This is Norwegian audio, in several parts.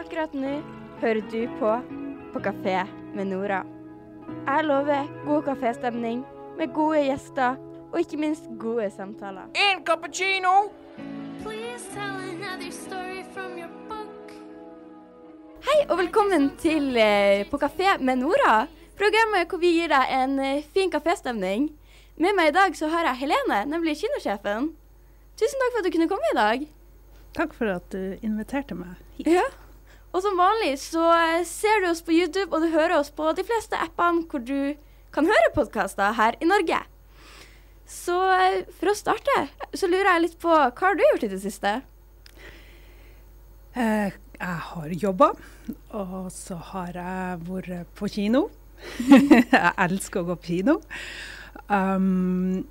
Akkurat nå hører du på På kafé med Nora. Jeg lover god kaféstemning med gode gjester og ikke minst gode samtaler. En cappuccino! Hei og velkommen til eh, På kafé med Nora. Programmet hvor vi gir deg en eh, fin kaféstemning. Med meg i dag så har jeg Helene, nemlig kinosjefen. Tusen takk for at du kunne komme i dag. Takk for at du inviterte meg hit. Ja. Og som vanlig så eh, ser du oss på YouTube, og du hører oss på de fleste appene hvor du kan høre podkaster her i Norge. Så eh, for å starte, så lurer jeg litt på hva har du gjort i det siste? Eh, jeg har jobba, og så har jeg vært på kino. jeg elsker å gå på kino. Um,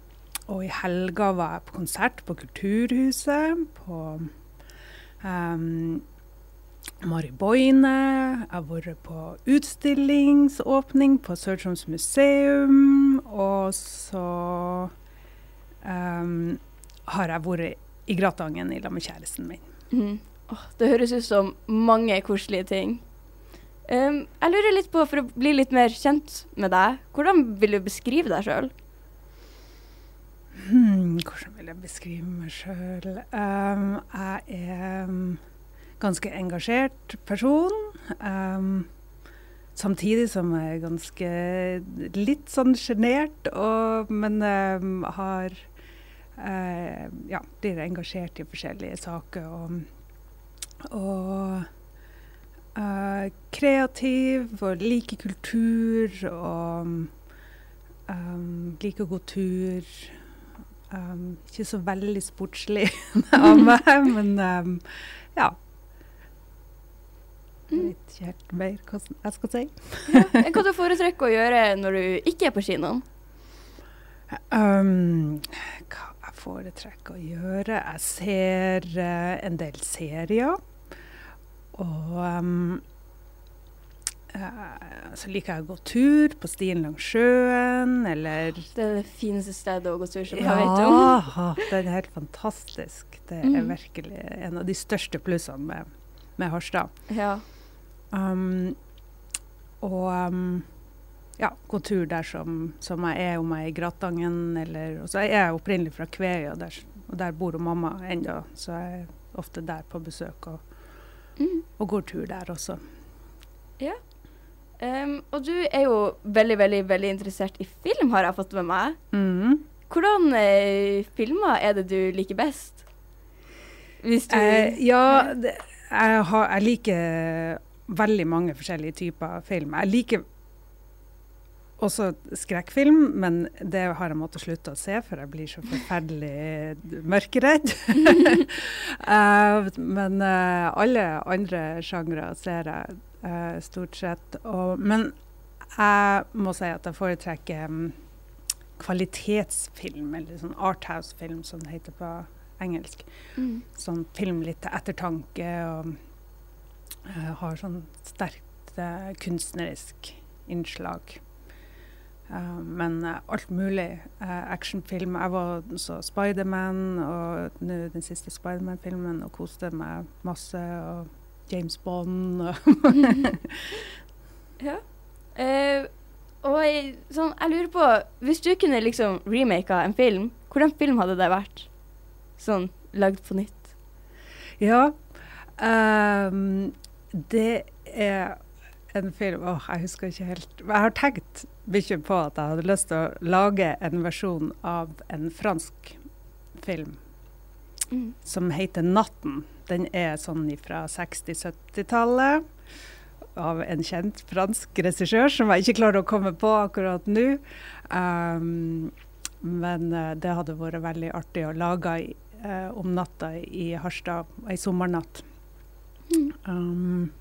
og i helga var jeg på konsert på Kulturhuset, på um, Mari Boine. Jeg har vært på utstillingsåpning på Sør-Troms museum. Og så um, har jeg vært i Gratangen i lag med kjæresten min. Mm. Oh, det høres ut som mange koselige ting. Um, jeg lurer litt på, for å bli litt mer kjent med deg, hvordan vil du beskrive deg sjøl? Hmm, hvordan vil jeg beskrive meg sjøl? Um, jeg er um, ganske engasjert person. Um, samtidig som jeg er ganske litt sånn sjenert, men um, har uh, Ja, blir engasjert i forskjellige saker. Og, og uh, kreativ og liker kultur og um, liker å gå tur. Um, ikke så veldig sportslig av meg, men um, ja. Jeg vet ikke helt mer hva jeg skal si. Ja. Hva du foretrekker å gjøre når du ikke er på kinoen? Um, hva jeg foretrekker å gjøre? Jeg ser uh, en del serier. Og så liker jeg å gå tur på stien langs sjøen, eller Det er det fineste stedet å gå tur som jeg vet om. Ja, den er helt fantastisk. Det er Mm. virkelig en av de største plussene med, med Harstad. Ja. Um, og um, ja, gå tur der som, som jeg er, om jeg er i Gratangen eller Og så er jeg opprinnelig fra Kveøya, og og der bor mamma ennå, så jeg er ofte der på besøk og, Mm. og går tur der også. Um, og du er jo veldig, veldig veldig interessert i film, har jeg fått med meg. Mm. Hvordan eh, filmer er det du liker best? Hvis du Eh, ja, det, jeg, har, jeg liker veldig mange forskjellige typer film. Jeg liker også skrekkfilm, men det har jeg måttet slutte å se, for jeg blir så forferdelig mørkeredd. uh, men uh, alle andre sjangre ser jeg eh, stort sett. Og, men jeg må si at jeg foretrekker um, kvalitetsfilm, eller sånn arthouse-film, som det heter på engelsk Mm. sånn film litt til ettertanke og uh, har sånn sterkt uh, kunstnerisk innslag. Uh, men uh, alt mulig. Uh, actionfilm. Jeg var så Spiderman og nå den siste Spiderman-filmen og koste meg masse. Og James Bond Ja. Eh, og jeg, sånn, jeg lurer på Hvis du kunne liksom remaka en film, hvordan film hadde det vært? Sånn lagd på nytt. Ja. Um, det er en film Åh, jeg husker ikke helt. Jeg har tenkt mye på at jeg hadde lyst til å lage en versjon av en fransk film Mm. som heter 'Natten'. Den er sånn fra 60-70-tallet. Av en kjent fransk regissør som jeg ikke klarer å komme på akkurat nå. Um, men eh, det hadde vært veldig artig å lage eh, om natta i Harstad, ei sommernatt. Mm. Um,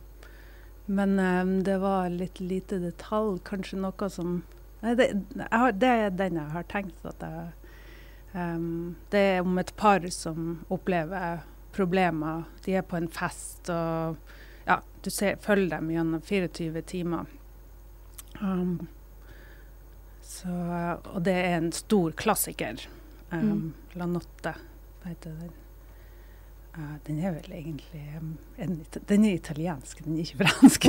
men um, det var litt lite detalj, kanskje noe som Nei, det, har, det er den jeg har tenkt at jeg um, Det er om et par som opplever problemer. De er på en fest, og ja, du ser, følger dem gjennom 24 timer. Um, så, og det er en stor klassiker. Um, Mm. La Notte heter den. Uh, den er vel egentlig um, en, Den er italiensk, den er ikke fransk.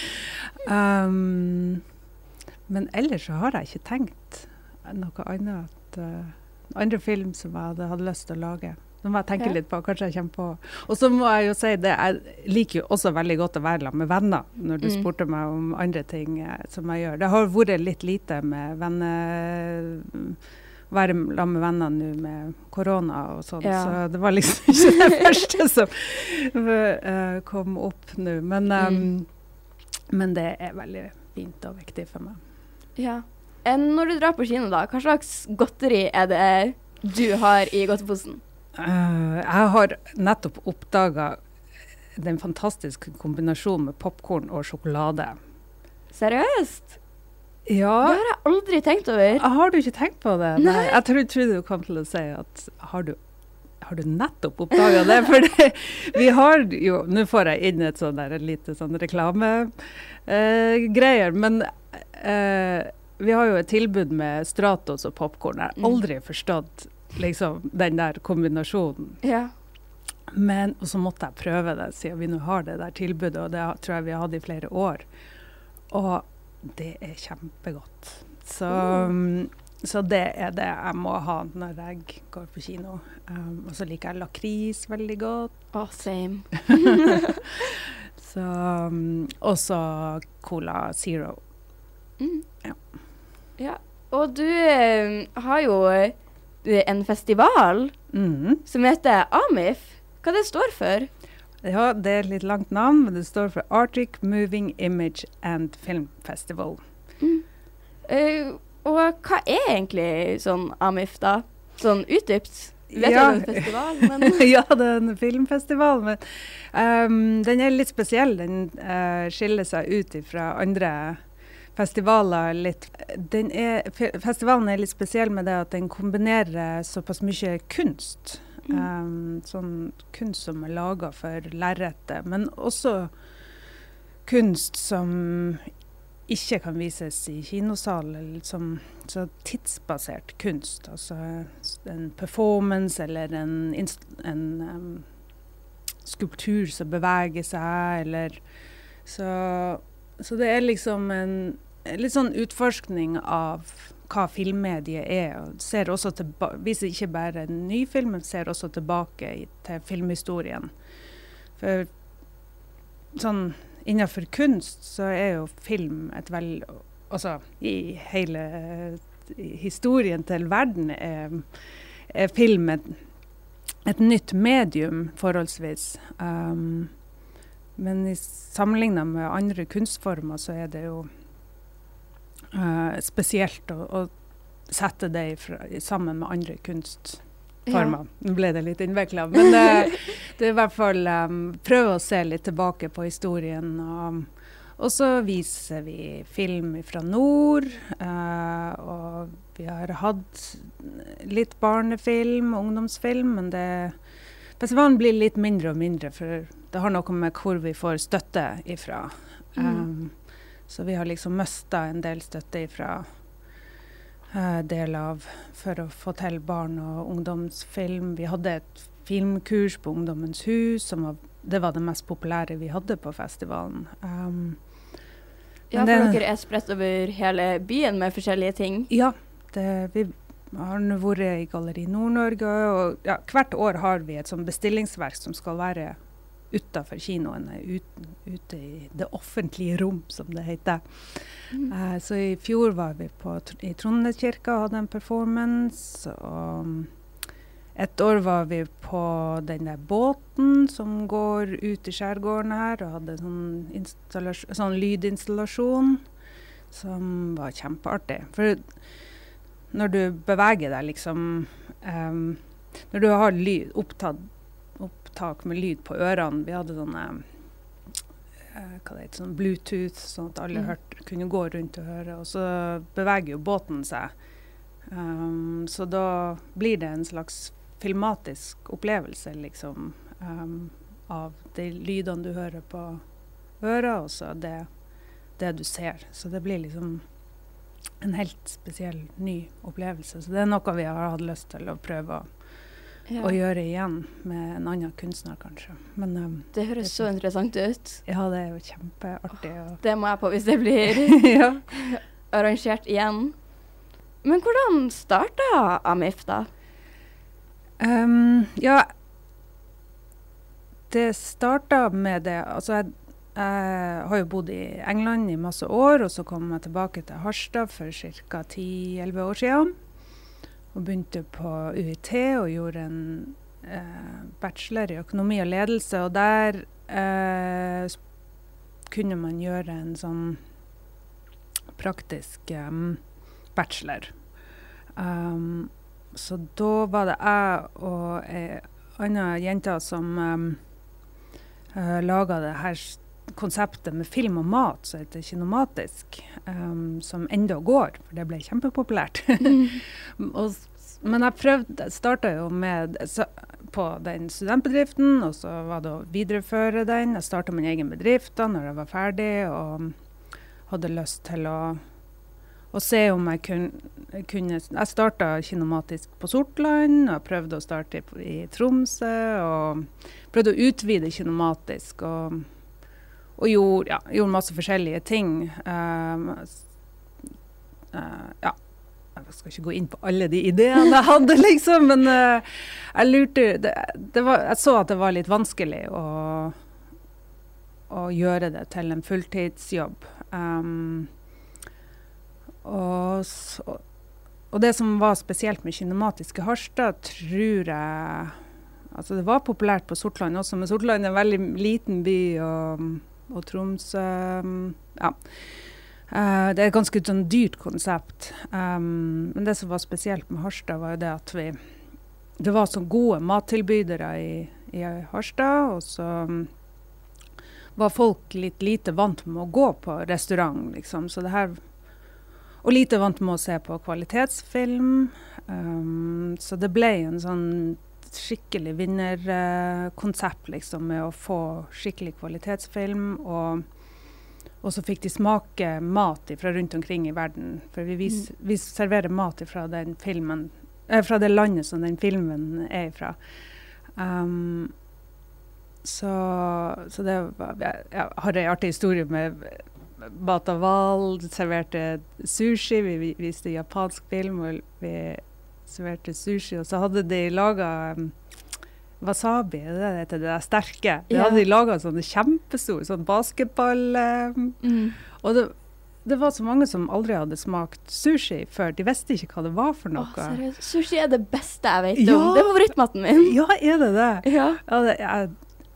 um, men ellers så har jeg ikke tenkt noe annet uh, andre film som jeg hadde hadde lyst til å lage. Nå må jeg tenke litt på, kanskje jeg kommer på Og så må jeg jo si det, jeg liker jo også veldig godt å være sammen med venner, når du Mm. spurte meg om andre ting eh, som jeg gjør. Det har vært litt lite med venner være sammen med venner nå med korona og sånn, Ja. så det var liksom ikke det første som eh, kom opp nå. Men, um, Mm. men det er veldig fint og viktig for meg. Ja. Når du drar på kino, da, hva slags godteri er det du har i godteposen? Eh, jeg har nettopp oppdaga den fantastiske kombinasjonen med popkorn og sjokolade. Seriøst? Ja, Det har jeg aldri tenkt over. har du ikke tenkt på det? Nei. Jeg trodde, du kom til å si at har du, har du nettopp oppdaga det? For det, vi har jo Nå får jeg inn et sånn der, lite sånn reklamegreier, men uh, vi har jo et tilbud med Stratos og popkorn. Jeg har Mm. aldri forstått liksom, den der kombinasjonen. Ja. Men, og så måtte jeg prøve det, siden vi nå har det der tilbudet, og det tror jeg vi har hatt i flere år. Og det er kjempegodt. Så, mm, så det er det jeg må ha når jeg går på kino. Um, og så liker jeg lakris veldig godt. Oh, same. Så, um, og så Cola Zero. Mm. Ja. ja. Og du eh, har jo en festival mm. som heter AMIF. Hva det står for? Ja, det er et litt langt navn, men det står for Arctic Moving Image and Film Festival. Eh, og hva er egentlig sånn AMIF, da? Sånn utdypt? Vet Ja. det er en festival, men ja, det er en filmfestival, men um, den er litt spesiell. Den uh, skiller seg ut fra andre festivaler litt. Den er, festivalen er litt spesiell med det at den kombinerer såpass mye kunst. Mm. Um, sånn kunst som er laga for lerretet, men også kunst som ikke kan vises i kinosal, liksom, så tidsbasert kunst. Altså en performance eller en, en um, skulptur som beveger seg, eller så, så det er liksom en litt sånn utforskning av hva filmmediet er. og ser også Viser ikke bare ny film, men ser også tilbake i, til filmhistorien. For sånn innenfor kunst så er jo film et vel Altså i hele historien til verden er, er film et, et nytt medium forholdsvis. Um, men i sammenligna med andre kunstformer så er det jo uh, spesielt å, å sette det ifra, sammen med andre kunstformer. Nå ble det litt innvikla, men det, det er i hvert fall um, prøve å se litt tilbake på historien. Og, og så viser vi film fra nord. Uh, og vi har hatt litt barnefilm, ungdomsfilm, men det Festivalen blir litt mindre og mindre, for det har noe med hvor vi får støtte ifra. Mm. Um, så vi har liksom mista en del støtte ifra uh, del av for å få til barn- og ungdomsfilm. Vi hadde et filmkurs på Ungdommens hus, som var, det var det mest populære vi hadde på festivalen. Um, Ja, for det- dere er spredt over hele byen med forskjellige ting. ja, det, vi har nå vært i Galleri Nord-Norge, og ja, hvert år har vi et sånn bestillingsverk som skal være utafor kinoene, ut, ute i det offentlige rom, som det heter. Mm. Uh, så i fjor var vi på, i Trondheimskirka og hadde en performance. Og mm, et år var vi på den der båten som går ut i skjærgården her, og hadde sånn, sånn lydinstallasjon som var kjempeartig. For når du beveger deg liksom um, Når du har lyd, opptatt, opptak med lyd på ørene Vi hadde sånne eh, hva det heter, sånn Bluetooth, sånn at alle Mm. hørt, kunne gå rundt og høre. Og så beveger jo båten seg. Um, så da blir det en slags filmatisk opplevelse, liksom, um, av de lydene du hører på øret, og så det, det du ser. Så det blir liksom en helt spesiell, ny opplevelse. Så det er noe vi har hatt lyst til å prøve å, Ja. å gjøre igjen med en annen kunstner, kanskje. Men um, Det høres så interessant ut. ja, det er jo kjempeartig. å- Det må jeg på hvis det blir ja. arrangert igjen. Men hvordan starta Amif, da? Um, ja, det starta med det Altså, jeg, jeg har jo bodd i England i masse år, og så kom jeg tilbake til Harstad for ca. 10-11 år siden. Og begynte på UiT og gjorde en eh, bachelor i økonomi og ledelse. Og der eh, kunne man gjøre en sånn praktisk eh, bachelor. Um, så da var det jeg og ei anna jente som um, uh, laga det her konseptet med film og mat som heter Kinomatisk, um, som enda går, for det ble kjempepopulært. og, men jeg prøvde, starta jo med så, på den studentbedriften, og så var det å videreføre den. Jeg starta min egen bedrift da når jeg var ferdig, og hadde lyst til å, å se om jeg kunne, kunne Jeg starta kinomatisk på Sortland, og prøvde å starte i, i Tromsø. Og prøvde å utvide kinomatisk. Og, og gjorde, ja, gjorde masse forskjellige ting. Um, eh, ja. Jeg skal ikke gå inn på alle de ideene jeg hadde, liksom, men uh, jeg lurte det, det var, Jeg så at det var litt vanskelig å, å gjøre det til en fulltidsjobb. Um, og, og det som var spesielt med Kinematiske Harstad, tror jeg Altså det var populært på Sortland også, men Sortland er en veldig liten by, og, og Tromsø Ja. Eh, det er et ganske sånn dyrt konsept. Um, men det som var spesielt med Harstad, var jo det at vi Det var så gode mattilbydere i, i Harstad, og så um, var folk litt lite vant med å gå på restaurant, liksom. Så det her Og lite vant med å se på kvalitetsfilm. Um, så det ble en sånn skikkelig vinnerkonsept, liksom, med å få skikkelig kvalitetsfilm. Og, og så fikk de smake mat fra rundt omkring i verden. For vi, vis, vi serverer mat fra den filmen eh, fra det landet som den filmen er fra. Um, så, så det var, jeg, jeg har en artig historie med Bataval. Serverte sushi. Vi vi viste japansk film, og vi serverte sushi. Og så hadde de laga um, wasabi, det er det heter, det der sterke. De hadde de laga sånne kjempestore sånn basketball... Um, Mm. og det, det var så mange som aldri hadde smakt sushi før. De visste ikke hva det var for noe. seriøst. Sushi er det beste jeg vet Ja. om. Det er favorittmaten min. ja, er det det? Ja. Ja, det, jeg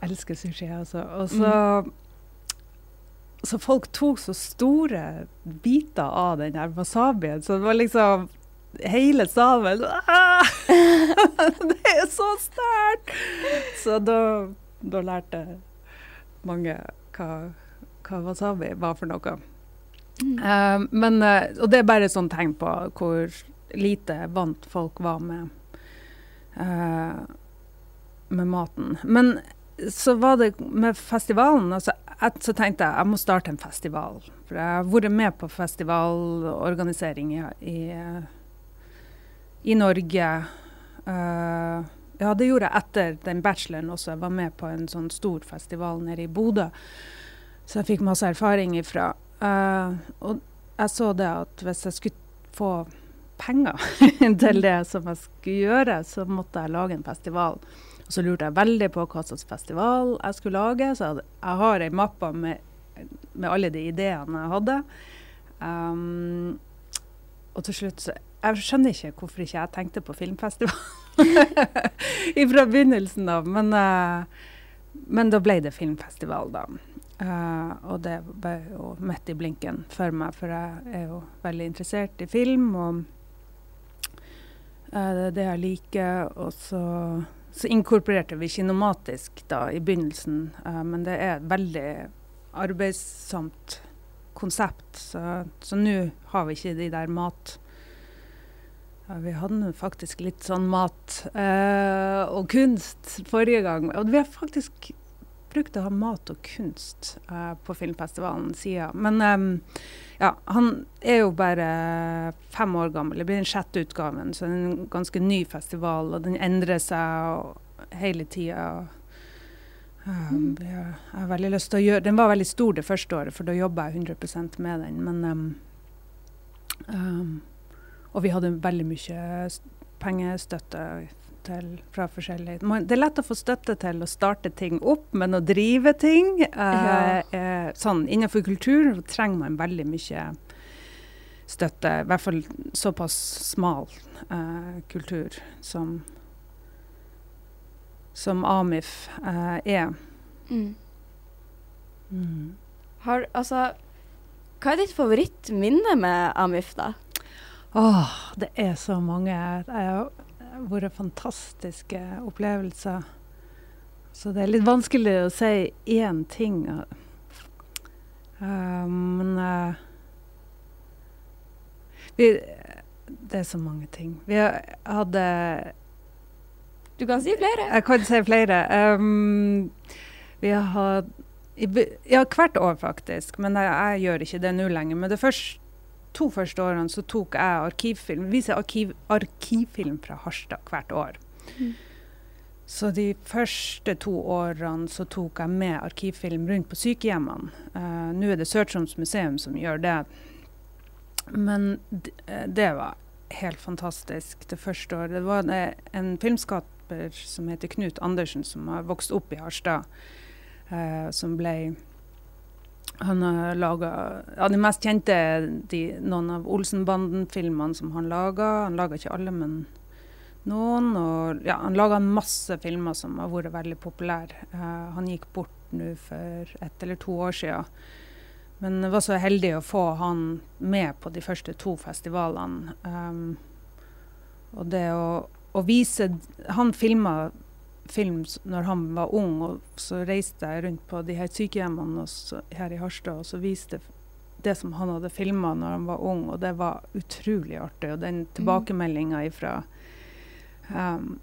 elsker sushi, jeg også. Og så, så folk tok så store biter av den wasabien, så det var liksom hele salen «Ah! Det er så sterkt! Så da, da lærte mange hva, hva wasabi var for noe. Mm. Uh, men, uh, og det er bare et sånt tegn på hvor lite vant folk var med, uh, med maten. Men så var det med festivalen altså, jeg, Så tenkte jeg jeg må starte en festival. For jeg har vært med på festivalorganisering i, i, i Norge. Uh, ja, det gjorde jeg etter den bacheloren også. Jeg var med på en sånn stor festival nede i Bodø. Så jeg fikk masse erfaring ifra. Uh, og jeg så det at hvis jeg skulle få penger til det som jeg skulle gjøre, så måtte jeg lage en festival. Og så lurte jeg veldig på hva slags festival jeg skulle lage. Så jeg, jeg har ei mappe med, med alle de ideene jeg hadde. Um, og til slutt så Jeg skjønner ikke hvorfor ikke jeg tenkte på filmfestival fra begynnelsen av. Men, uh, men da ble det filmfestival, da. Uh, og det ble jo midt i blinken for meg, for jeg er jo veldig interessert i film. Og uh, det er det jeg liker. Og så, så inkorporerte vi kinomatisk da i begynnelsen, men det er et veldig arbeidsomt konsept. Så nå har vi ikke de der mat... Vi hadde faktisk litt sånn mat eh, og kunst forrige gang. Og vi har faktisk brukt å ha mat og kunst eh, på filmfestivalen sida. Men eh, ja, han er jo bare fem år gammel. Det blir den sjette utgaven, så det er en ganske ny festival. Og den endrer seg hele tida. Um, jeg har veldig lyst til å gjøre Den var veldig stor det første året, for da jobba jeg 100 med den. Men um, Um, og vi hadde veldig mye pengestøtte til, fra forskjellige man, Det er lett å få støtte til å starte ting opp, men å drive ting eh, Ja. eh, sånn, Innenfor kultur trenger man veldig mye støtte. I hvert fall såpass smal eh, kultur som, som AMIF eh, er. Mm. Mm. Har, altså, hva er ditt favorittminne med Amif, da? Åh, det er så mange. Det har vært fantastiske opplevelser. Så det er litt vanskelig å si én ting. Uh, men uh, vi, Det er så mange ting. Vi hadde Du kan si flere. Jeg kan si flere. Um, vi har hatt Ja, hvert år faktisk, men jeg, jeg gjør ikke det nå lenger. Men det først, to første årene så tok jeg arkivfilm, viser arkiv, arkivfilm fra Harstad hvert år. Mm. Så de første to årene så tok jeg med arkivfilm rundt på sykehjemmene. Uh, nå er det Sør-Troms museum som gjør det. Men eh, det var helt fantastisk det første året. Det var en filmskaper som heter Knut Andersen, som har vokst opp i Harstad. uh, som ble Han har laga ja, De mest kjente er noen av Olsenbanden-filmene som han laga. Han laga ikke alle, men noen. Og ja, han laga masse filmer som har vært veldig populære. Uh, han gikk bort nå for ett eller to år siden. Men jeg var så heldig å få han med på de første to festivalene. Um, og det å, å vise Han filma film når han var ung, og så reiste jeg rundt på de her sykehjemmene så, her i Harstad og så viste det som han hadde filma når han var ung, og det var utrolig artig. Og den tilbakemeldinga ifra um,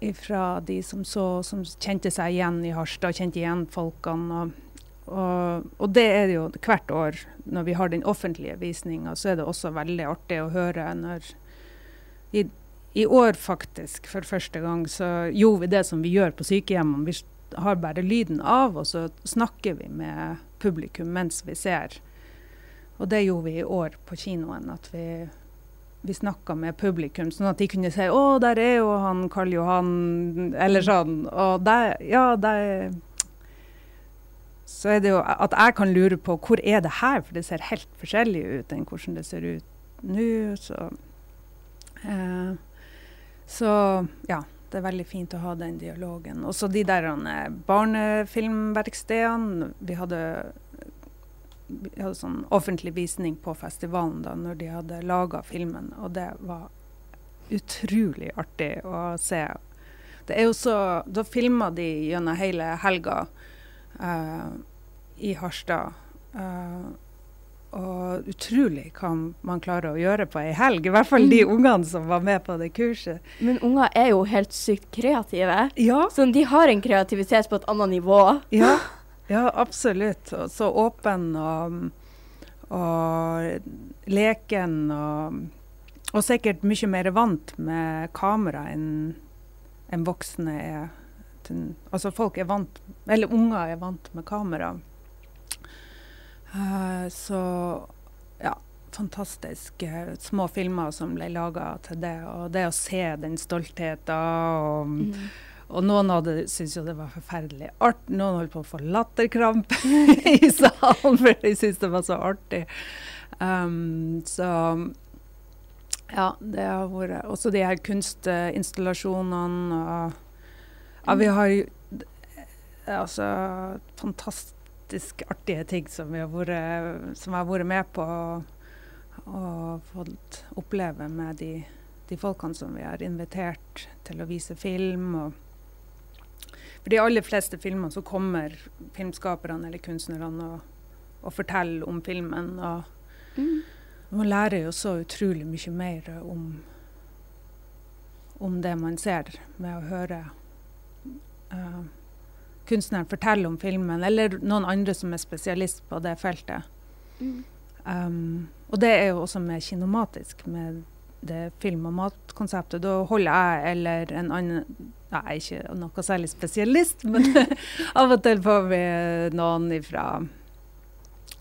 ifra de som så, som kjente seg igjen i Harstad, kjente igjen folkene. Og, og, og det er det jo hvert år når vi har den offentlige visninga, så er det også veldig artig å høre når i, i år faktisk, for første gang, så gjorde vi det som vi gjør på sykehjemmene. Vi har bare lyden av, og så snakker vi med publikum mens vi ser. Og det gjorde vi i år på kinoen. At vi, vi snakka med publikum, sånn at de kunne si 'Å, der er jo han Karl Johan', eller sånn. Og der, ja, der Så er det jo at jeg kan lure på hvor er det her, for det ser helt forskjellig ut enn hvordan det ser ut nå. Så eh, så ja, det er veldig fint å ha den dialogen. Og så de der eh, barnefilmverkstedene. Vi hadde, vi hadde sånn offentlig visning på festivalen da når de hadde laga filmen, og det var utrolig artig å se. Det er jo så Da filma de gjennom hele helga uh, i Harstad. eh, og utrolig hva man klarer å gjøre på ei helg. I hvert fall de Mm. ungene som var med på det kurset. Men unger er jo helt sykt kreative. Ja, Så de har en kreativitet på et annet nivå. ja, ja absolutt. Og så åpen og, og leken og, og sikkert mye mer vant med kamera enn en voksne er. Altså folk er vant, eller unger er vant med kamera. Eh, så ja, fantastisk små filmer som ble laga til det. Og det å se den stoltheten og Mm. og noen av det syntes jo det var forferdelig artig. Noen holdt på å få latterkrampe i salen, for de syntes det var så artig. Um, så ja, det har vært Også de her kunstinstallasjonene og Ja, vi har altså fantastisk artige ting som vi har vært, som jeg har vært med på og, fått oppleve med de, de folkene som vi har invitert til å vise film. og for de aller fleste filmer så kommer filmskaperne eller kunstnerne og, og forteller om filmen. Og Mm. man lærer jo så utrolig mye mer om, om det man ser, med å høre. eh, kunstneren forteller om filmen, eller noen andre som er spesialist på det feltet. Mm. Um, og det er jo også mer kinomatisk med det film- og matkonseptet. Da holder jeg eller en annen Jeg er ikke noe særlig spesialist, men av og til får vi noen ifra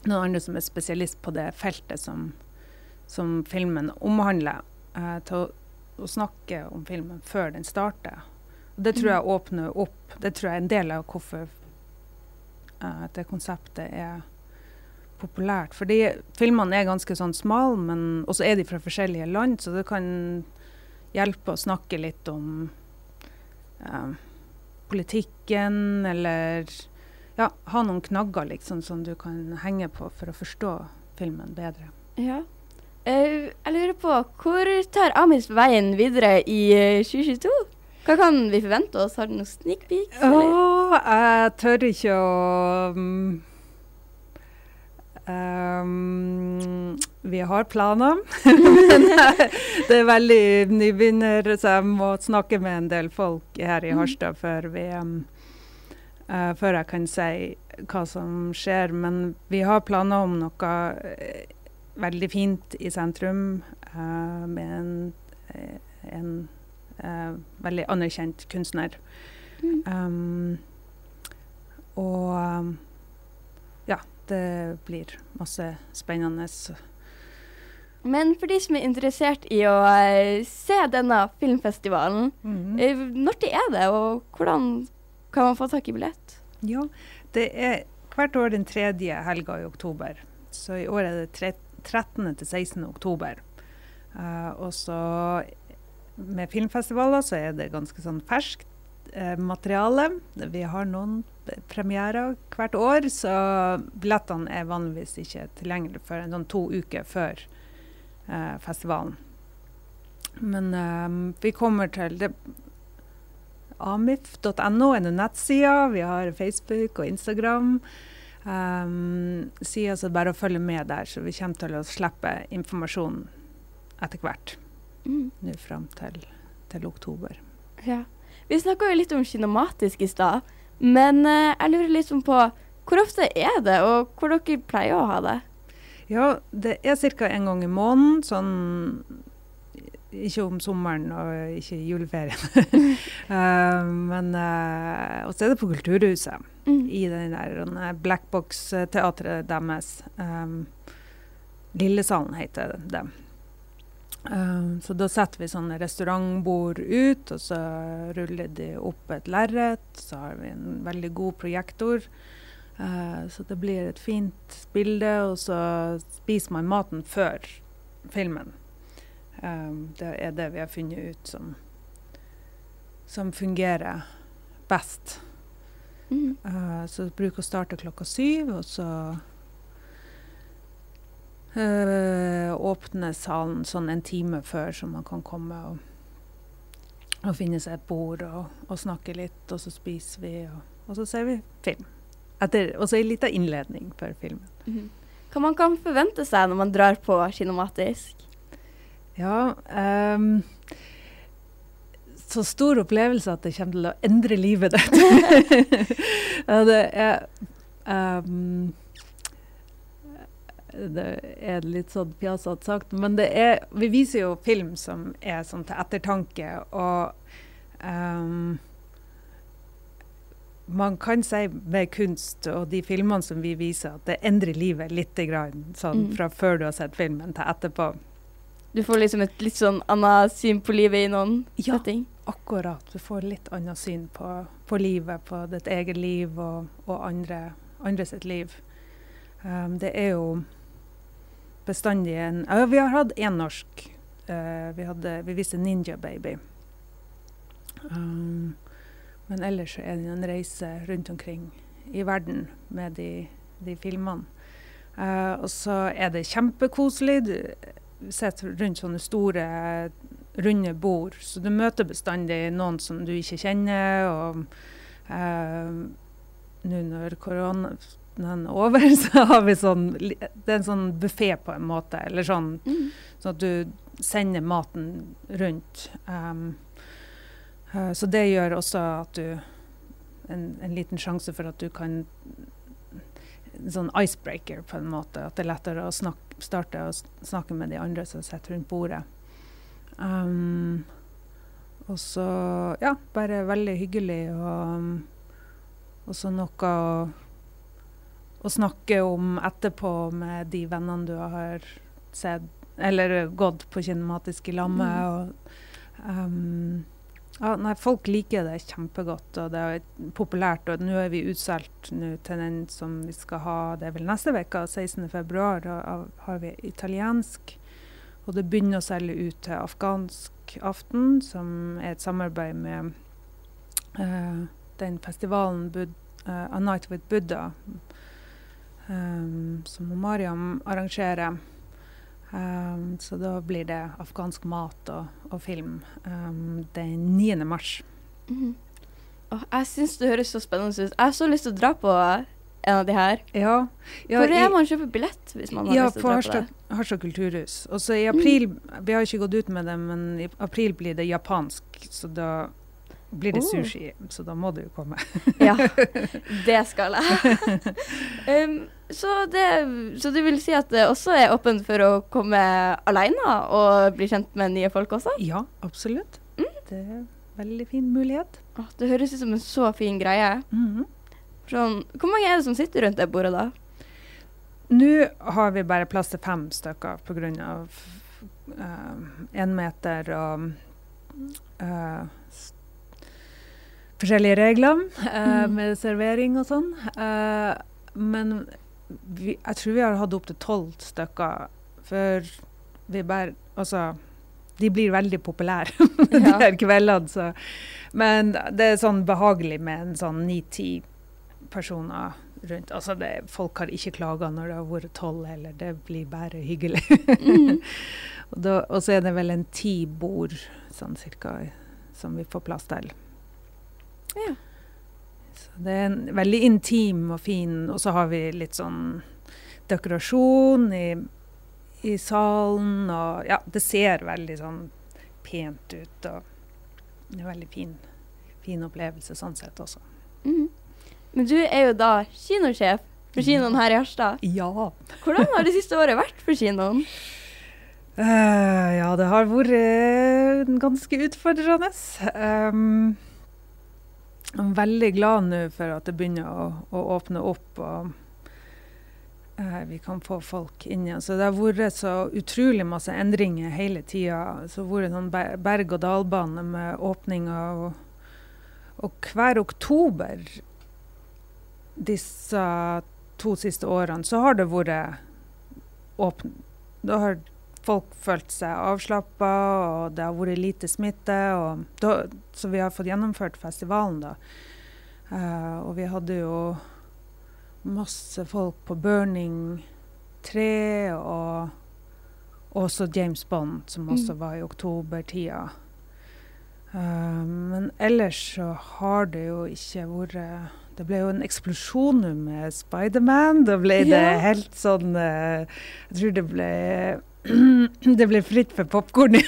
noen andre som er spesialist på det feltet som, som filmen omhandler, eh, til å, å snakke om filmen før den starter. Det tror jeg åpner opp Det tror jeg er en del av hvorfor uh, det konseptet er populært. Fordi filmene er ganske sånn smale, men også er de fra forskjellige land, så det kan hjelpe å snakke litt om uh, politikken, eller ja, ha noen knagger liksom som du kan henge på for å forstå filmen bedre. Ja. Uh, jeg lurer på, hvor tar Amis veien videre i eh, 2022? Hva kan vi forvente oss? Har du noen sneak peeks? Oh, jeg tør ikke å um, um, Vi har planer, men eh, det er veldig nybegynner, så jeg må snakke med en del folk her i Harstad før, vi, um, uh, før jeg kan si hva som skjer. Men vi har planer om noe eh, veldig fint i sentrum, Uh, med en, en eh, veldig anerkjent kunstner. Mm. Um, og um, ja, det blir masse spennende. Men for de som er interessert i å eh, se denne filmfestivalen, Mhm. eh, når det er det, og hvordan kan man få tak i billett? Ja, det er hvert år den tredje helga i oktober. Så i år er det 13. til 16. oktober. Uh, og så med filmfestivaler så er det ganske sånn ferskt eh, materiale. Vi har noen premierer hvert år, så billettene er vanligvis ikke tilgjengelig før noen sånn to uker før eh, festivalen. Men eh, vi kommer til det, Amif.no er en nettside. Vi har Facebook og Instagram. Um, si altså bare å følge med der, så vi kommer til å slippe informasjon etter hvert. Mm. Nå fram til, til oktober. Ja. Vi snakka jo litt om kinematisk i stad, men eh, jeg lurer litt sånn på hvor ofte er det, og hvor dere pleier å ha det? Ja, det er ca. en gang i måneden. Sånn ikke om sommeren og ikke i juleferien. uh, men uh, Og så er det på Kulturhuset. Mm. i den der denne Blackbox-teatret deres. Um, Lillesalen heter det. Um, så da setter vi sånne restaurantbord ut, og så ruller de opp et lerret. Så har vi en veldig god projektor. Uh, så det blir et fint bilde, og så spiser man maten før filmen. Um, det er det vi har funnet ut som, som fungerer best. Mm. Uh, så bruk å starte klokka syv, og så uh, åpne salen sånn en time før, så man kan komme og, og finne seg et bord og, og snakke litt, og så spiser vi, og, og så ser vi film. Etter, og så en liten innledning før filmen. Mhm. Hva man kan forvente seg når man drar på kinematisk? Ja um, Så stor opplevelse at det kommer til å endre livet ditt. ja, det er ehm, Det er litt sånn pjasete sagt, men det er Vi viser jo film som er sånn til ettertanke, og um, man kan si med kunst og de filmene som vi viser, at det endrer livet litt grann, sånn Mm. fra før du har sett filmen til etterpå. Du får liksom et litt sånn annet syn på livet i noen Ja. setting. Akkurat. Du får litt annet syn på, på livet, på ditt eget liv og, og andre, andre sitt liv. Um, det er jo bestandig en ja, Vi har hatt én norsk. Uh, vi, hadde, vi viste Ninja Baby. Um, men ellers er det en reise rundt omkring i verden med de, de filmene. Uh, og så er det kjempekoselig. Du sitter rundt sånne store runde bord, så du møter bestandig noen som du ikke kjenner. Og uh, nå når koronaen er over, så har vi sånn Det er en sånn buffé på en måte, eller sånn, Mm. sånn at du sender maten rundt. Um, så det gjør også at du en, en liten sjanse for at du kan En sånn icebreaker, på en måte. At det er lettere å snakke, starte å snakke med de andre som sitter rundt bordet. Um, og så Ja, bare veldig hyggelig og Og så noe å, å snakke om etterpå med de vennene du har sett eller gått på kinematisk i lag med. Mm. og um, ja, nei, folk liker det kjempegodt, og det er populært. Og nå er vi utsolgt til den som vi skal ha, det er vel neste uke, 16.2. har vi italiensk. Og det begynner å selge ut til afghansk aften, som er et samarbeid med uh, den festivalen Bud uh, A Night with Buddha, um, som Mariam arrangerer. Um, så da blir det afghansk mat og, og film um, den 9. mars. Mm. Oh, jeg syns det høres så spennende ut. Jeg har så lyst til å dra på en av de her. Ja, ja, Hvor er man kjøper billett hvis man har Ja, lyst til å dra på det? Mm. Harstad kulturhus. Og så i april Vi har ikke gått ut med det, men i april blir det japansk, så da blir det Oh. sushi. Så da må du jo komme. Ja, det skal jeg. um, så, det, så du vil si at det også er åpent for å komme alene og bli kjent med nye folk også? Ja, absolutt. Mm. Det er en veldig fin mulighet. Åh, det høres ut som en så fin greie. Mhm. Sånn, hvor mange er det som sitter rundt det bordet da? Nå har vi bare plass til fem stykker pga. én meter og uh, forskjellige regler uh, Mm. med servering og sånn. Uh, men vi, jeg tror vi har hatt opptil tolv stykker før vi bare Altså, de blir veldig populære, de Ja. her kveldene. Så. Men det er sånn behagelig med en sånn ni-ti personer rundt. Altså det, folk har ikke klaga når det har vært tolv heller, det blir bare hyggelig. mm. og, da, og så er det vel en ti bord sånn cirka som vi får plass til. Ja. Det er en veldig intim og fin, og så har vi litt sånn dekorasjon i, i salen, og ja, det ser veldig sånn pent ut, og det er en veldig fin, fin opplevelse sånn sett også. Mm. Men du er jo da kinosjef for kinoen her i Harstad. Ja. Hvordan har det siste året vært for kinoen? Uh, ja, det har vært eh, ganske utfordrende. Um, jeg er veldig glad nå for at det begynner å, å åpne opp og eh, vi kan få folk inn igjen. Så det har vært så utrolig masse endringer hele tida. Så det har vært sånn berg-og-dal-bane med åpninger. Og, og hver oktober disse to siste årene så har det vært åpne. Da har folk følt seg avslappa, og det har vært lite smitte. Da, så vi har fått gjennomført festivalen, da. Uh, og vi hadde jo masse folk på Burning 3, og også James Bond, som også Mm. var i oktobertida. Uh, men ellers så har det jo ikke vært Det ble jo en eksplosjon med Spiderman. Da ble det Ja. helt sånn eh, Jeg tror det ble det ble fritt for popkorn i,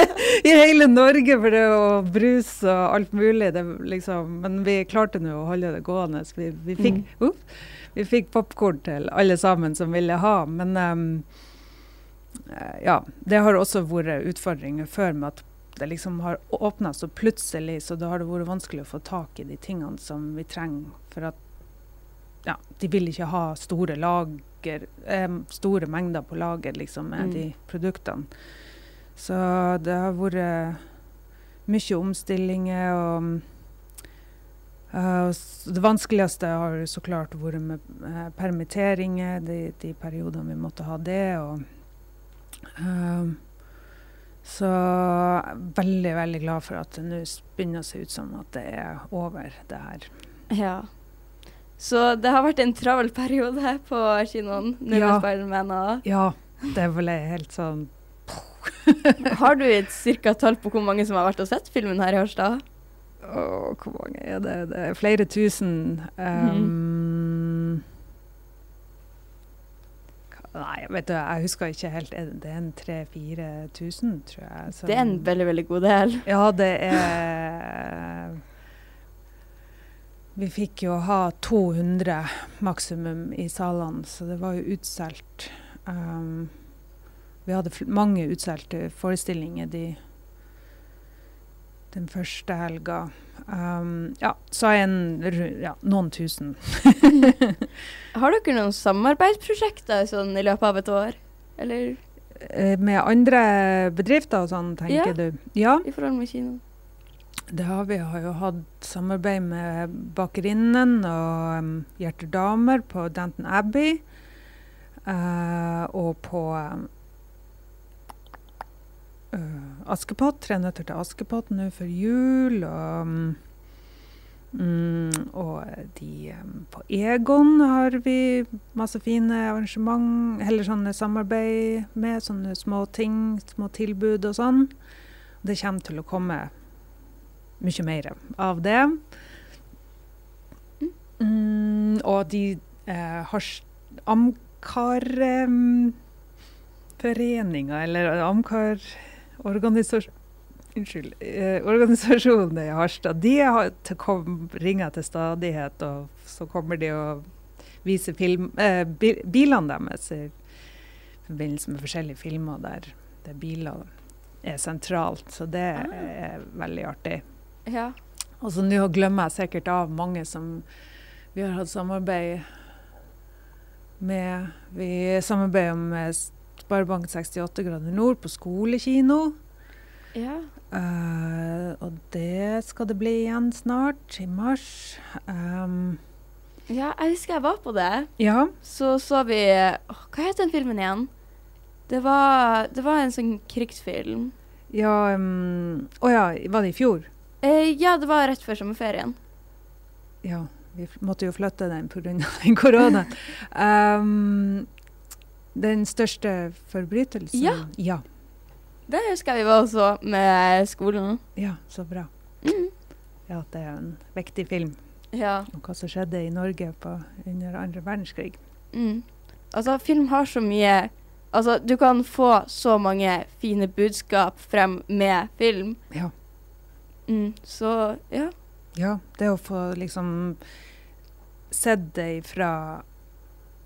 i hele Norge, for det og brus og alt mulig. Det, liksom, men vi klarte nå å holde det gående. så Vi, vi fikk, Mm. vi fikk popkorn til alle sammen som ville ha. Men eh, ja, det har også vært utfordringer før med at det liksom har åpna så plutselig, så da har det vært vanskelig å få tak i de tingene som vi trenger. For at ja, de vil ikke ha store lager, eh, store mengder på lager liksom, med Mm. de produktene. Så det har vært mye omstillinger og uh, Det vanskeligste har så klart vært med uh, permitteringer, de, de periodene vi måtte ha det. og uh, så veldig, veldig glad for at det nå begynner å se ut som at det er over, det her. Ja. Så det har vært en travel periode på kinoen nå Ja. med Spiderman. Ja, det ble helt sånn Har du et cirka tall på hvor mange som har vært og sett filmen her i Harstad? Åh, hvor mange er det? Det er flere tusen. Um, mm. Nei, vet du, jeg husker ikke helt. Er det- Det er en 3000-4000, tror jeg. Så Det er en veldig, veldig god del. Ja, det er Vi fikk jo ha 200 maksimum i salene, så det var jo utsolgt. Um, vi hadde mange utsolgte forestillinger de, den første helga. Um, ja, så en ja, noen tusen. Har dere noen samarbeidsprosjekter sånn i løpet av et år? Eller Eh, Med andre bedrifter og sånn, tenker Ja. du? Ja, i forhold med kino? Det har vi. Har jo hatt samarbeid med Bakerinnen og um, Hjerter Damer på Danton Abbey. Uh, og på um, Askepott. 'Tre nøtter til Askepott' nå før jul. Og, um, og de um, på Egon har vi masse fine arrangement, eller sånne samarbeid med. Sånne små ting, små tilbud og sånn. Det kommer til å komme mye mer av det. Mm, og de eh, har Amcar-foreninga, eller Amcar-organisasjon Unnskyld. Eh, organisasjonen i Harstad de har til kom, ringer til stadighet, og så kommer de og viser film, eh, bilene deres i forbindelse med forskjellige filmer der, der biler er sentralt. Så det Ah. er veldig artig. Ja. Altså nå glemmer jeg sikkert av mange som vi har hatt samarbeid med. Vi samarbeider med Sparebank 68 grader nord på skolekino. ja. Uh, og det skal det bli igjen snart, i mars. Um, Ja, jeg husker jeg var på det. ja. Så så vi oh, Hva het den filmen igjen? Det var, det var en sånn krigsfilm. Ja um, oh ja, var det i fjor? Eh, ja, det var rett før sommerferien. Ja, vi måtte jo flytte den pga. den koronaen. Um, den største forbrytelsen? Ja. ja. Det husker jeg vi var også med skolen. Ja, så bra. Mm. Ja, det er en viktig film Ja. om hva som skjedde i Norge på, under andre verdenskrig. Mm. Altså, film har så mye Altså, du kan få så mange fine budskap frem med film. Ja. Mm. Så ja. Ja, det å få liksom sett det fra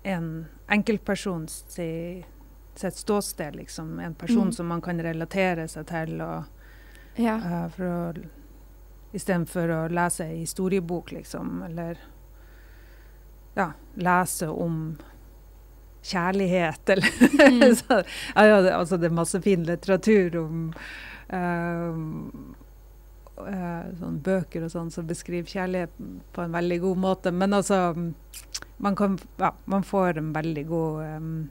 en enkeltperson si, sitt ståsted, liksom. En person Mm. som man kan relatere seg til, og Ja. uh, for å Istedenfor å lese ei historiebok, liksom, eller ja, lese om kjærlighet, eller Mm. så, ja, det, altså, det er masse fin litteratur om eh, sånn bøker og sånn som beskriver kjærlighet på en veldig god måte. Men altså Man, kan, ja, man får en veldig god um,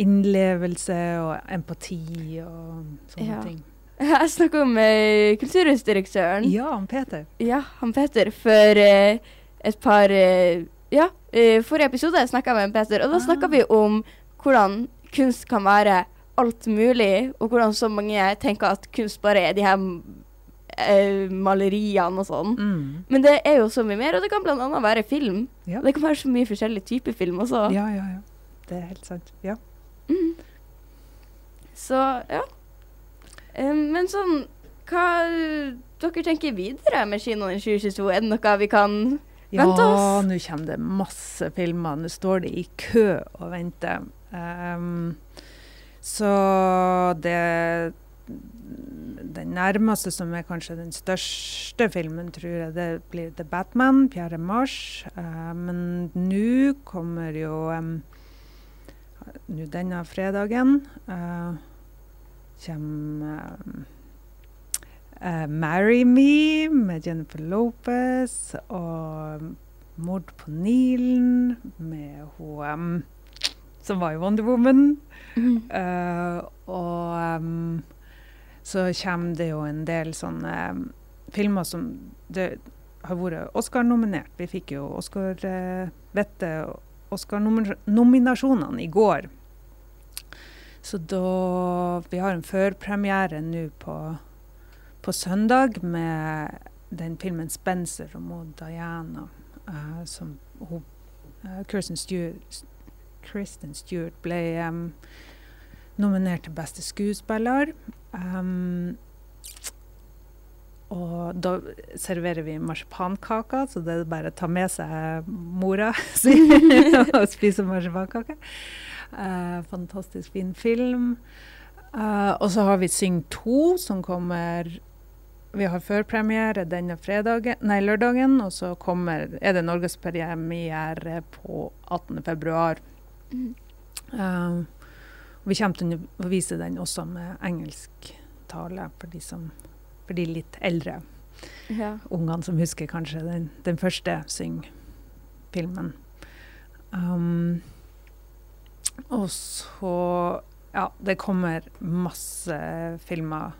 innlevelse og empati og sånne Ja. ting. Jeg snakker om eh, kulturhusdirektøren. Ja, han Peter. Ja, han Peter, for eh, et par eh, Ja, i forrige episode snakka jeg med Peter, og da Ah. snakka vi om hvordan kunst kan være alt mulig, og hvordan så mange tenker at kunst bare er de her eh, maleriene og sånn. Mm. Men det er jo så mye mer, og det kan bl.a. være film. Ja. Det kan være så mye forskjellige typer film også. ja, ja, ja. Det er helt sant. Ja. Mm. Så ja. Eh, men sånn Hva dere tenker videre med kinoen i 2022? Er det noe vi kan Ja, vente oss. nå kommer det masse filmer. Nå står det i kø og venter. Um, så det Den nærmeste, som er kanskje den største filmen, tror jeg det blir The Batman 4. mars. Uh, men nå kommer jo um, Nå denne fredagen uh, kommer um, uh, 'Marry Me' med Jennifer Lopez og 'Mord på Nilen' med hun um, som var i Wonder Woman. Eh, og em, så kommer det jo en del sånne filmer som det har vært Oscar-nominert. Vi fikk jo Oscar, uh, vette Oscar-nominasjonene i går. Så da Vi har en førpremiere nå på, på søndag med den filmen 'Spencer' og Maud Diana, uh, som hun uh, Kirsten Stewart, Kristen Stewart ble em, nominert til beste skuespiller. Um, og da serverer vi marsipankaker, så det er bare å ta med seg mora si og spise marsipankake. Uh, fantastisk fin film. Uh, og så har vi Syng 2, som kommer Vi har førpremiere denne fredagen, nei, lørdagen, og så kommer, er det norgespremiere på 18. februar. Mm. Eh, vi kommer til å vise den også med engelsktale for de, som, for de litt eldre Ja. ungene som husker kanskje den, den første Syng-filmen. Um, og så Ja, det kommer masse filmer.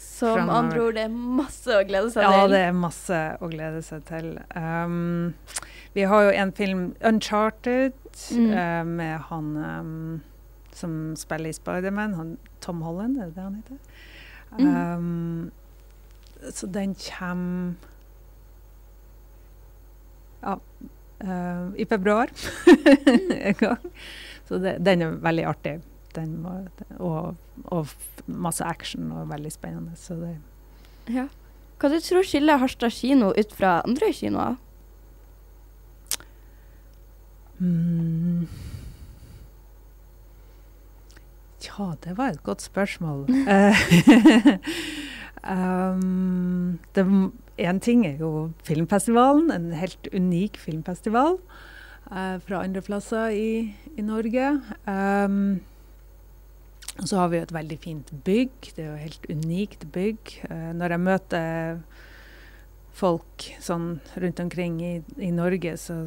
Som andre ord, det er masse å glede seg Ja, til. det er masse å glede seg til. Um, vi har jo en film, 'Uncharted', Mm. uh, med han um, som spiller i Spiderman, han Tom Holland, er det det han heter? Mm. Um, så den kommer ja, uh, i februar en gang. Så det, den er veldig artig. Den må, og, og masse action og veldig spennende. Så det Ja. Hva du tror skiller Harstad kino ut fra andre kinoer? Mm. Ja, det var et godt spørsmål. Eh, um, det, en ting er jo filmfestivalen, en helt unik filmfestival uh, fra andre plasser i, i Norge. Um, så har vi jo et veldig fint bygg. Det er jo et helt unikt bygg. Uh, når jeg møter folk sånn rundt omkring i, i Norge, så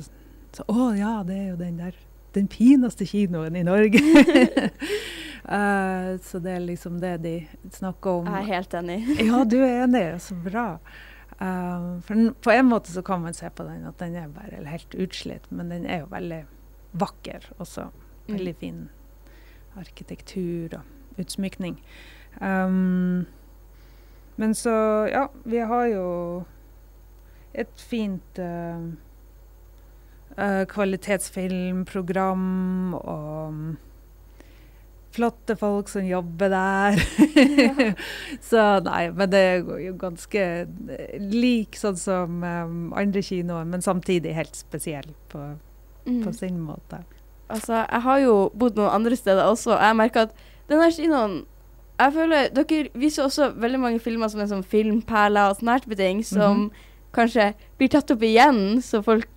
så, å ja, det er jo den der Den fineste kinoen i Norge. uh, så det er liksom det de snakker om. Jeg er helt enig. Ja, du er enig. Så bra. Eh, for den, på en måte så kan man se på den at den er bare helt utslitt, men den er jo veldig vakker også. Veldig fin arkitektur og utsmykning. Um, men så, ja, vi har jo et fint eh, eh, kvalitetsfilmprogram og mm, flotte folk som jobber der. så nei, men det er jo ganske eh, lik sånn som um, andre kinoer, men samtidig helt spesiell på, Mm. på sin måte. Altså, jeg har jo bodd noen andre steder også, og jeg merker at denne kinoen Jeg føler Dere viser også veldig mange filmer som er sånn filmperler og sånne type ting, som Mhm. kanskje blir tatt opp igjen, så folk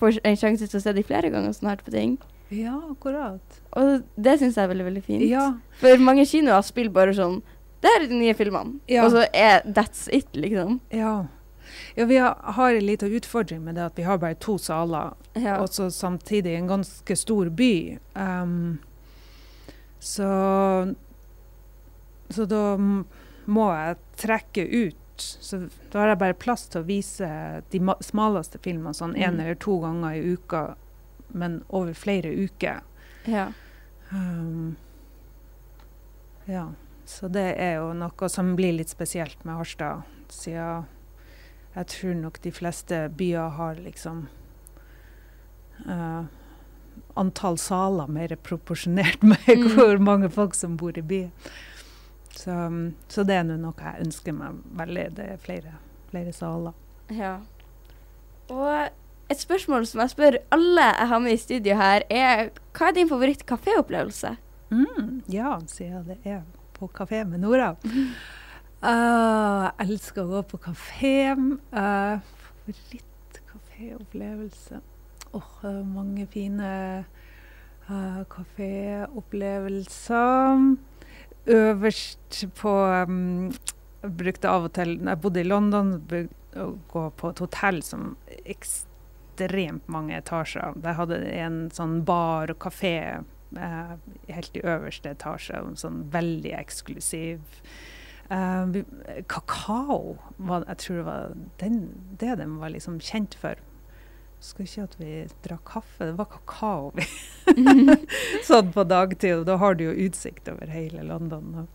får en sjanse til å se dem flere ganger snart på ting. Ja, akkurat. Og det syns jeg er veldig, veldig fint. Ja, For mange kinoer spiller bare sånn Det er de nye filmene. Ja. Og så er that's it, liksom. ja. ja vi har, har en liten utfordring med det at vi har bare to saler. Ja. og så samtidig en ganske stor by. Um, så så da må jeg trekke ut. Så da har jeg bare plass til å vise de smaleste filmene sånn én Mm. eller to ganger i uka, men over flere uker. ja. Um, ja, så det er jo noe som blir litt spesielt med Harstad, siden jeg tror nok de fleste byer har liksom uh, antall saler mer proporsjonert med Mm. hvor mange folk som bor i byen. Så, så det er nå noe jeg ønsker meg veldig. Det er flere, flere saler. Ja. Og et spørsmål som jeg spør alle jeg har med i studio her, er hva er din favoritt-kaféopplevelse? Mm, ja, siden det er på kafé med Nora. Uh, jeg elsker å gå på kafé. Uh, Favorittkaféopplevelse Åh, er mange fine uh, kaféopplevelser. Øverst på um, brukte av og til jeg bodde i London, og gå på et hotell som ekstremt mange etasjer. Der hadde en sånn bar og kafé eh, helt i øverste etasje. Sånn veldig eksklusiv eh, Kakao var, Jeg tror det var den, det de var liksom kjent for. Husker ikke at vi drakk kaffe, det var kakao. vi sånn på dagtid, og da har du jo utsikt over hele London.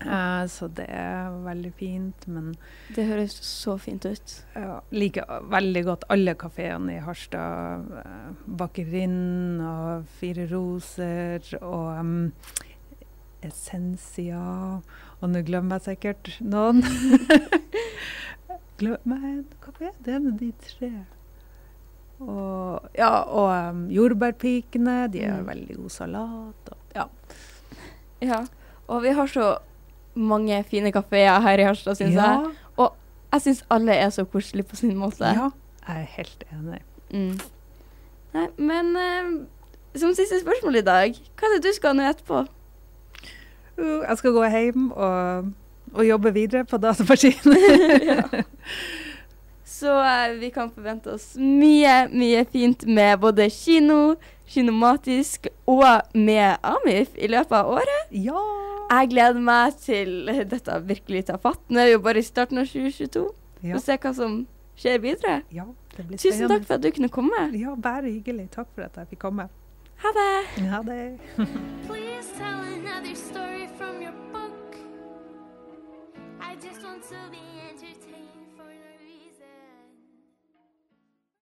Eh, så det er veldig fint, men Det høres så fint ut. ja, liker veldig godt alle kafeene i Harstad. Uh, Bakerinn og Fire Roser og um, Essensia. Og nå glemmer jeg sikkert noen. Glemmer jeg en kafé. det er de tre? Og, ja, og um, jordbærpikene. De har Mm. veldig god salat. Og, ja. Ja. Og vi har så mange fine kafeer her i Harstad, syns jeg. Og Jeg syns alle er så koselige på sin måte. ja, jeg er helt enig. Mm. Nei, men uh, som siste spørsmål i dag, hva er det du skal nå etterpå? Uh, jeg skal gå hjem og, og jobbe videre på datamaskinen. ja. Så eh, vi kan forvente oss mye, mye fint med både kino, kinomatisk og med Amif i løpet av året. ja. Jeg gleder meg til dette virkelig tar fatt. Nå er vi jo bare i starten av 2022. Ja. Og se hva som skjer videre. ja, det blir Tusen takk for at du kunne komme. Ja, bare hyggelig. Takk for at jeg fikk komme. Ha det. Ha det. Please tell another story from your book. I just want to be entertained.